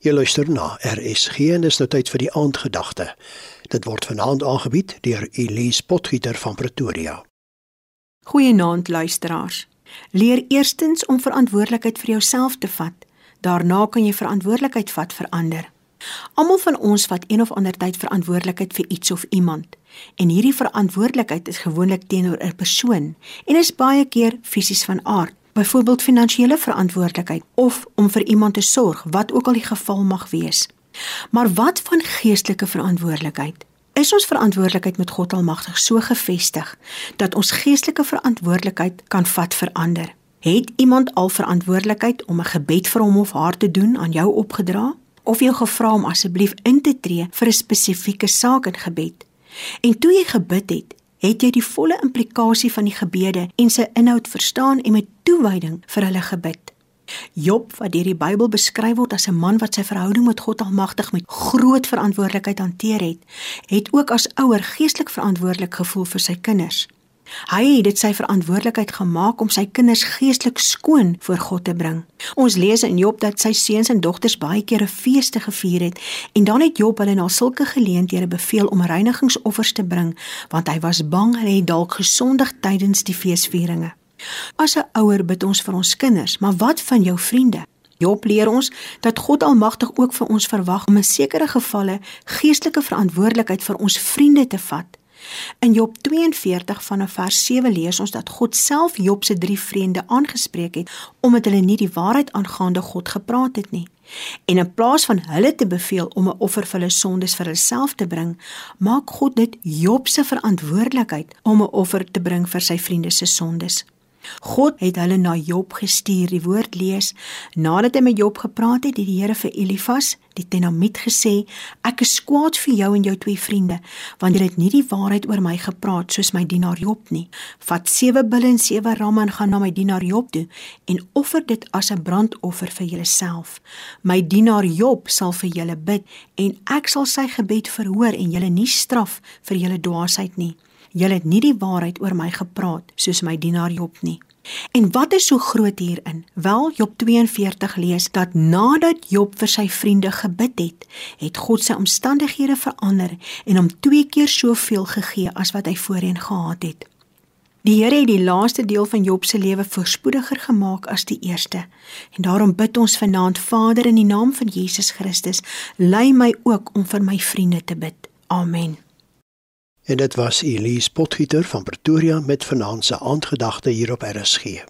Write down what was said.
Jy luister na RSG en dis nou tyd vir die aandgedagte. Dit word vanaand aangebied deur Elise Potgieter van Pretoria. Goeienaand luisteraars. Leer eerstens om verantwoordelikheid vir jouself te vat. Daarna kan jy verantwoordelikheid vat vir ander. Almal van ons vat een of ander tyd verantwoordelikheid vir iets of iemand. En hierdie verantwoordelikheid is gewoonlik teenoor 'n persoon en is baie keer fisies van aard byvoorbeeld finansiële verantwoordelikheid of om vir iemand te sorg, wat ook al die geval mag wees. Maar wat van geestelike verantwoordelikheid? Is ons verantwoordelikheid met God Almagtig so gefestig dat ons geestelike verantwoordelikheid kan vat vir ander? Het iemand al verantwoordelikheid om 'n gebed vir hom of haar te doen aan jou opgedra? Of jy gevra om asseblief in te tree vir 'n spesifieke saak in gebed? En toe jy gebid het, het jy die volle implikasie van die gebede en sy inhoud verstaan en met toewyding vir hulle gebid. Job, wat deur die Bybel beskryf word as 'n man wat sy verhouding met God Almagtig met groot verantwoordelikheid hanteer het, het ook as ouer geestelik verantwoordelik gevoel vir sy kinders. Hy het dit sy verantwoordelikheid gemaak om sy kinders geestelik skoon voor God te bring. Ons lees in Job dat sy seuns en dogters baie kere feeste gevier het en dan het Job hulle na sulke geleenthede beveel om reinigingsoffers te bring want hy was bang hulle het dalk gesondig tydens die feesvieringe. As 'n ouer bid ons vir ons kinders, maar wat van jou vriende? Job leer ons dat God Almagtig ook vir ons verwag om in sekere gevalle geestelike verantwoordelikheid vir ons vriende te vat In Job 42 vanaf vers 7 lees ons dat God self Job se drie vriende aangespreek het omdat hulle nie die waarheid aangaande God gepraat het nie. En in plaas van hulle te beveel om 'n offer vir hulle sondes vir hulself te bring, maak God dit Job se verantwoordelikheid om 'n offer te bring vir sy vriende se sondes. God het hulle na Job gestuur. Die woord lees: Nadat hy met Job gepraat het, het die Here vir Elifas, die Tenamiet gesê: Ek is kwaad vir jou en jou twee vriende, want julle het nie die waarheid oor my gepraat soos my dienaar Job nie. Vat sewe bulle en sewe ramme en gaan na my dienaar Job toe en offer dit as 'n brandoffer vir julleself. My dienaar Job sal vir julle bid en ek sal sy gebed verhoor en julle nie straf vir julle dwaasheid nie. Julle het nie die waarheid oor my gepraat soos my dienaar Job nie. En wat is so groot hierin? Wel Job 42 lees dat nadat Job vir sy vriende gebid het, het God sy omstandighede verander en hom twee keer soveel gegee as wat hy voorheen gehad het. Die Here het die laaste deel van Job se lewe voorspoediger gemaak as die eerste. En daarom bid ons vanaand Vader in die naam van Jesus Christus, lei my ook om vir my vriende te bid. Amen. En dit was Elise Potgieter van Pretoria met vanaand se aandgedagte hier op RSG.